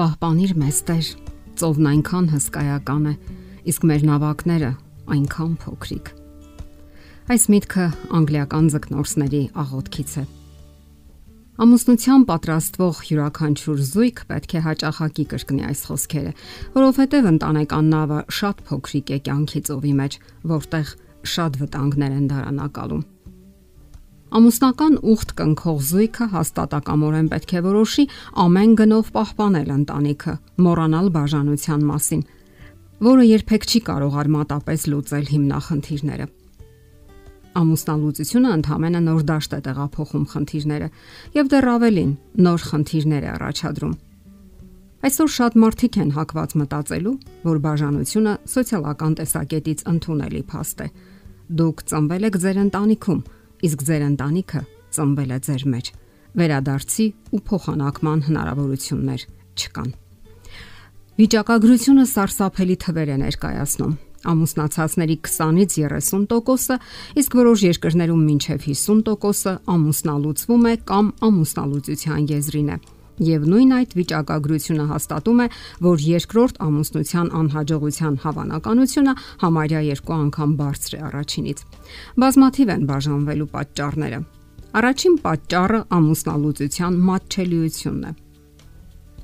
Պահպանիր մեզ Տեր։ Ծովն այնքան հսկայական է, իսկ մեր նավակները այնքան փոքրիկ։ Այս միտքը անգլիական ձկնորսների աղոթքից է։ Ամուսնության պատրաստվող յուրաքանչյուր զույգ պետք է հաճախակի կրկնի այս խոսքերը, որովհետև ընտանեկան նավը շատ փոքրիկ է կյանքի ծովի մեջ, որտեղ շատ վտանգներ են դարանակալում։ Ամուսնական ուխտ կնքող զույգը հաստատակամորեն պետք է որոշի ամեն գնով պահպանել ընտանիքը, մոռանալ բաժանության մասին, որը երբեք չի կարող արմատապես լուծել հիմնախնդիրները։ Ամուսնալուծությունը ընդհանրապես նոր դաշտ է տեղափոխում խնդիրները եւ դեռ ավելին նոր խնդիրներ է առաջադրում։ Այսօր շատ մարդիկ են հակված մտածելու, որ բաժանությունը սոցիալական տեսակետից ընդունելի փաստ է։ Դուք ծնվել եք ձեր ընտանիքում, իսկ ձեր ընտանիքը ծնվել է ձեր մեջ։ Վերադարձի ու փոխանակման հնարավորություններ չկան։ Վիճակագրությունը սարսափելի թվեր է ներկայացնում ամուսնացածների 20-ից 30%-ը, իսկ որոշ երկրներում մինչև 50%-ը ամուսնալուծվում է կամ ամուսնալուծության եզրին է։ Եվ նույն այդ վիճակագրությունը հաստատում է, որ երկրորդ ամուսնության անհաջողության հավանականությունը համարյա երկու անգամ բարձր է առաջինից։ Բազմաթիվ են բաժանվելու պատճառները։ Առաջին պատճառը ամուսնալուծության մատչելիությունն է։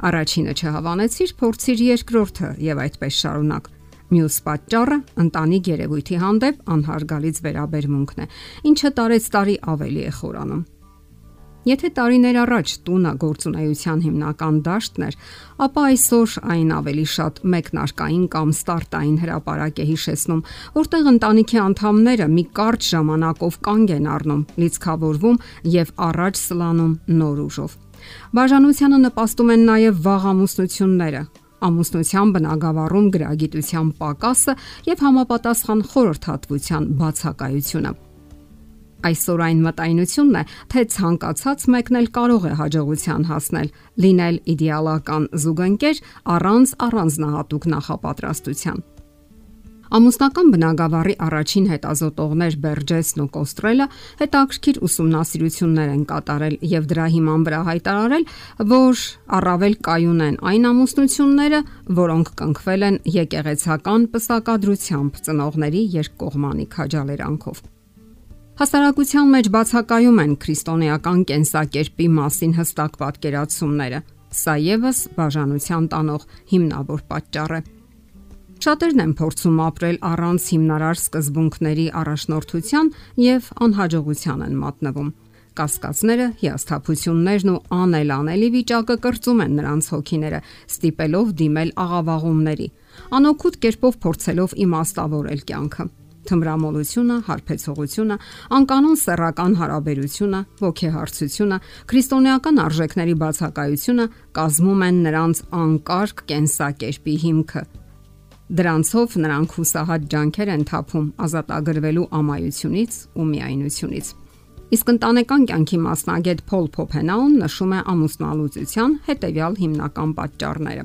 Առաջինը չհավանեցիր, փորձիր երկրորդը եւ այդպես շարունակ։ Մյուս պատճառը ընտանիք երևույթի հանդեպ անհարգալից վերաբերմունքն է, ինչը տարեց տարի ավելի է խորանում։ Եթե տարիներ առաջ տունը գործունեության հիմնական դաշտն էր, ապա այսօր այն ավելի շատ մեկնարկային կամ ստարտային հրաապարակ է հիշեցնում, որտեղ ընտանիքի անդամները մի կարճ ժամանակով կանգ են առնում, լիցքավորվում եւ առաջ սլանում նոր ուժով։ Բաժանությանը նպաստում են նաև վաղ ամուսնությունները, ամուսնության բնագավառում գրագիտության պակասը եւ համապատասխան խորհրդատվության բացակայությունը։ Այսօր այն մտայնությունն է, թե ցանկացած մեկն էլ կարող է հաջողության հասնել, լինել իդեալական զուգընկեր առանց առանձնահատուկ նախապատրաստության։ Ամուսնական բնագավառի առաջին հետազոտողներ Բերջեսն ու Կոստրելը հետաքրքիր ուսումնասիրություններ են կատարել եւ դրա հիման վրա հայտարարել, որ առավել կայուն են այն ամուսնությունները, որոնք կնքվել են եկեղեցական պսակադրությամբ ծնողների երկկողմանի քաջալերանքով։ Հասարակության մեջ բացակայում են քրիստոնեական կենսակերպի մասին հստակ պատկերացումները։ Սա եւս բաժանության տանող հիմնավոր պատճառ է։ Շատերն են փորձում ապրել առանց հիմնարար սկզբունքների առաջնորդության եւ անհաջողության են մատնվում։ Կասկածները, հիասթափություններն ու անելանելի վիճակը կրծում են նրանց հոգիները, ստիպելով դիմել աղավաղումների, անօգուտ կերպով փորձելով իմաստավորել կյանքը թմրամոլությունը, հարբեցողությունը, անկանոն սեռական հարաբերությունը, ողքեհարցությունը, քրիստոնեական արժեքների բացակայությունը կազմում են նրանց անկարգ կենսակերպի հիմքը, Դրանցով նրանք հուսահատ ջանքեր են թափում ազատագրվելու ամայությունից ու միայնությունից։ Իսկ ընտանեկան կյանքի մասնագետ Փոլ Փոփենաուն նշում է ամուսնալուծության հետևյալ հիմնական պատճառները։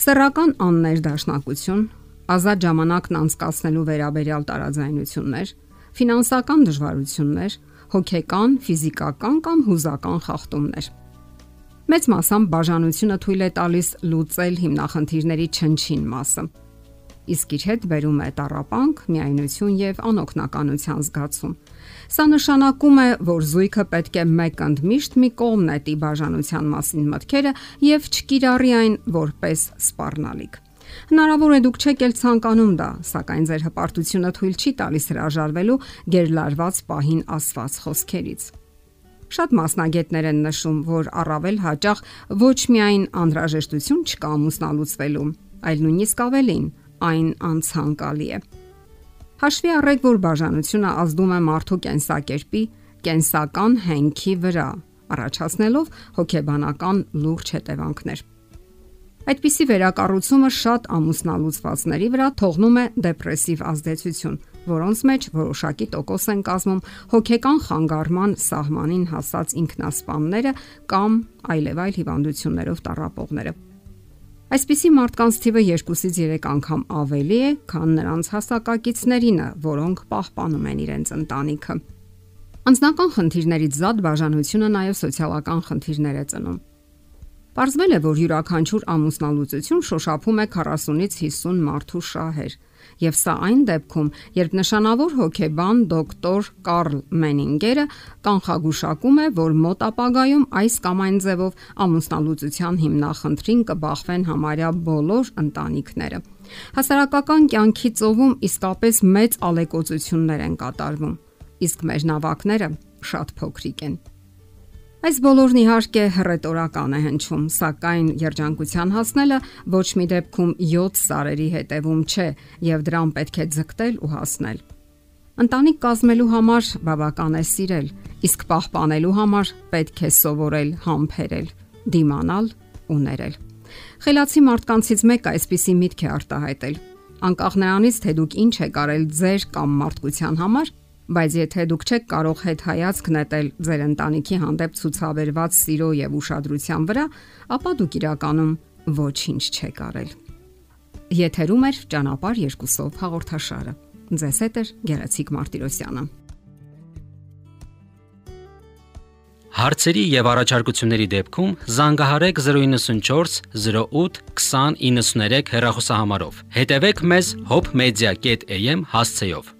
Սեռական աններդաշնակություն, ազատ ժամանակն անցկացնելու վերաբերյալ տարաձայնություններ, ֆինանսական դժվարություններ, հոգեկան, ֆիզիկական կամ հուզական խախտումներ։ Մեծ մասամբ բաժանությունը թույլ է տալիս լուծել հիմնախնդիրների չնչին մասը։ Իսկ իր հետ բերում է տարապանք, միայնություն եւ անօգնականության զգացում։ Սա նշանակում է, որ զույգը պետք է մեկ ընդմիշտ մի կողմ նետի բաժանության մասին մտքերը եւ չկիրառի այն որպես սпарնալիք։ Հնարավոր է դուք չեք էլ ցանկանում դա, սակայն ձեր հպարտությունը թույլ չի տալիս հրաժարվելու գերլարված պահին ասված խոսքերից։ Շատ մասնագետներ են նշում, որ առավել հաճախ ոչ միայն անհրաժեշտություն չկա ամուսնալուծվելու, այլ նույնիսկ ավելին, այն անցանկալի է։ Հաշվի առեք, որ բաժանությունը ազդում է մարդու կենսակերպի, կենսական հենքի վրա, առաջացնելով հոգեբանական լուրջ հետևանքներ։ Այդպիսի վերակառուցումը շատ ամուսնալուծվածների վրա թողնում է դեպրեսիվ ազդեցություն, որոնց մեջ որոշակի տոկոս են կազմում հոգեկան խանգարման սահմանին հասած ինքնասպանները կամ այլևայլ հիվանդություններով տառապողները։ Այսպիսի մարդկանց թիվը 2-ից 3 անգամ ավելի է, քան նրանց հասակակիցներինը, որոնք պահպանում են իրենց ընտանիքը։ Անձնական խնդիրներից զատ բաժանությունը նաև սոցիալական խնդիրներ է ծնում։ Պարզվել է, որ յուրաքանչյուր ամուսնալուծություն շոշափում է 40-ից 50 մարդու շահեր։ Եվ սա այն դեպքում, երբ նշանավոր հոգեբան դոկտոր Կարլ Մենինգերը կանխագուշակում է, որ մոտ ապագայում այս կամ այն ձևով ամուսնալուծության հիմնախնդրին կբախվեն համարյա բոլոր ընտանիքները։ Հասարակական կյանքի ծովում իսկապես մեծ ալեկոծություններ են կատարվում, իսկ մեր նավակները շատ փոքրիկ են։ Այս բոլորն իհարկե հռետորական է հնչում, սակայն երջանկության հասնելը ոչ մի դեպքում 7 սարերի հետևում չէ եւ դրան պետք է ձգտել ու հասնել։ Ընտանիք կազմելու համար բավական է սիրել, իսկ պահպանելու համար պետք է սովորել համբերել, դիմանալ ու ներել։ Խելացի մարդկանցից մեկը այսպիսի միտք է արտահայտել. անկախ նրանից, թե դուք ինչ եք արել ձեր կամ մարդկության համար, Բայց եթե դուք չեք կարող հետ հայացք նետել ձեր ընտանիքի հանդեպ ցուցաբերված սիրո եւ ուշադրության վրա, ապա դուք իրականում ոչինչ չեք արել։ Եթերում է ճանապար երկուսով հաղորդաշարը։ Ձեզ հետ է Գեղեցիկ Մարտիրոսյանը։ Հարցերի եւ առաջարկությունների դեպքում զանգահարեք 094 08 2093 հեռախոսահամարով։ Հետևեք մեզ hopmedia.am հասցեով։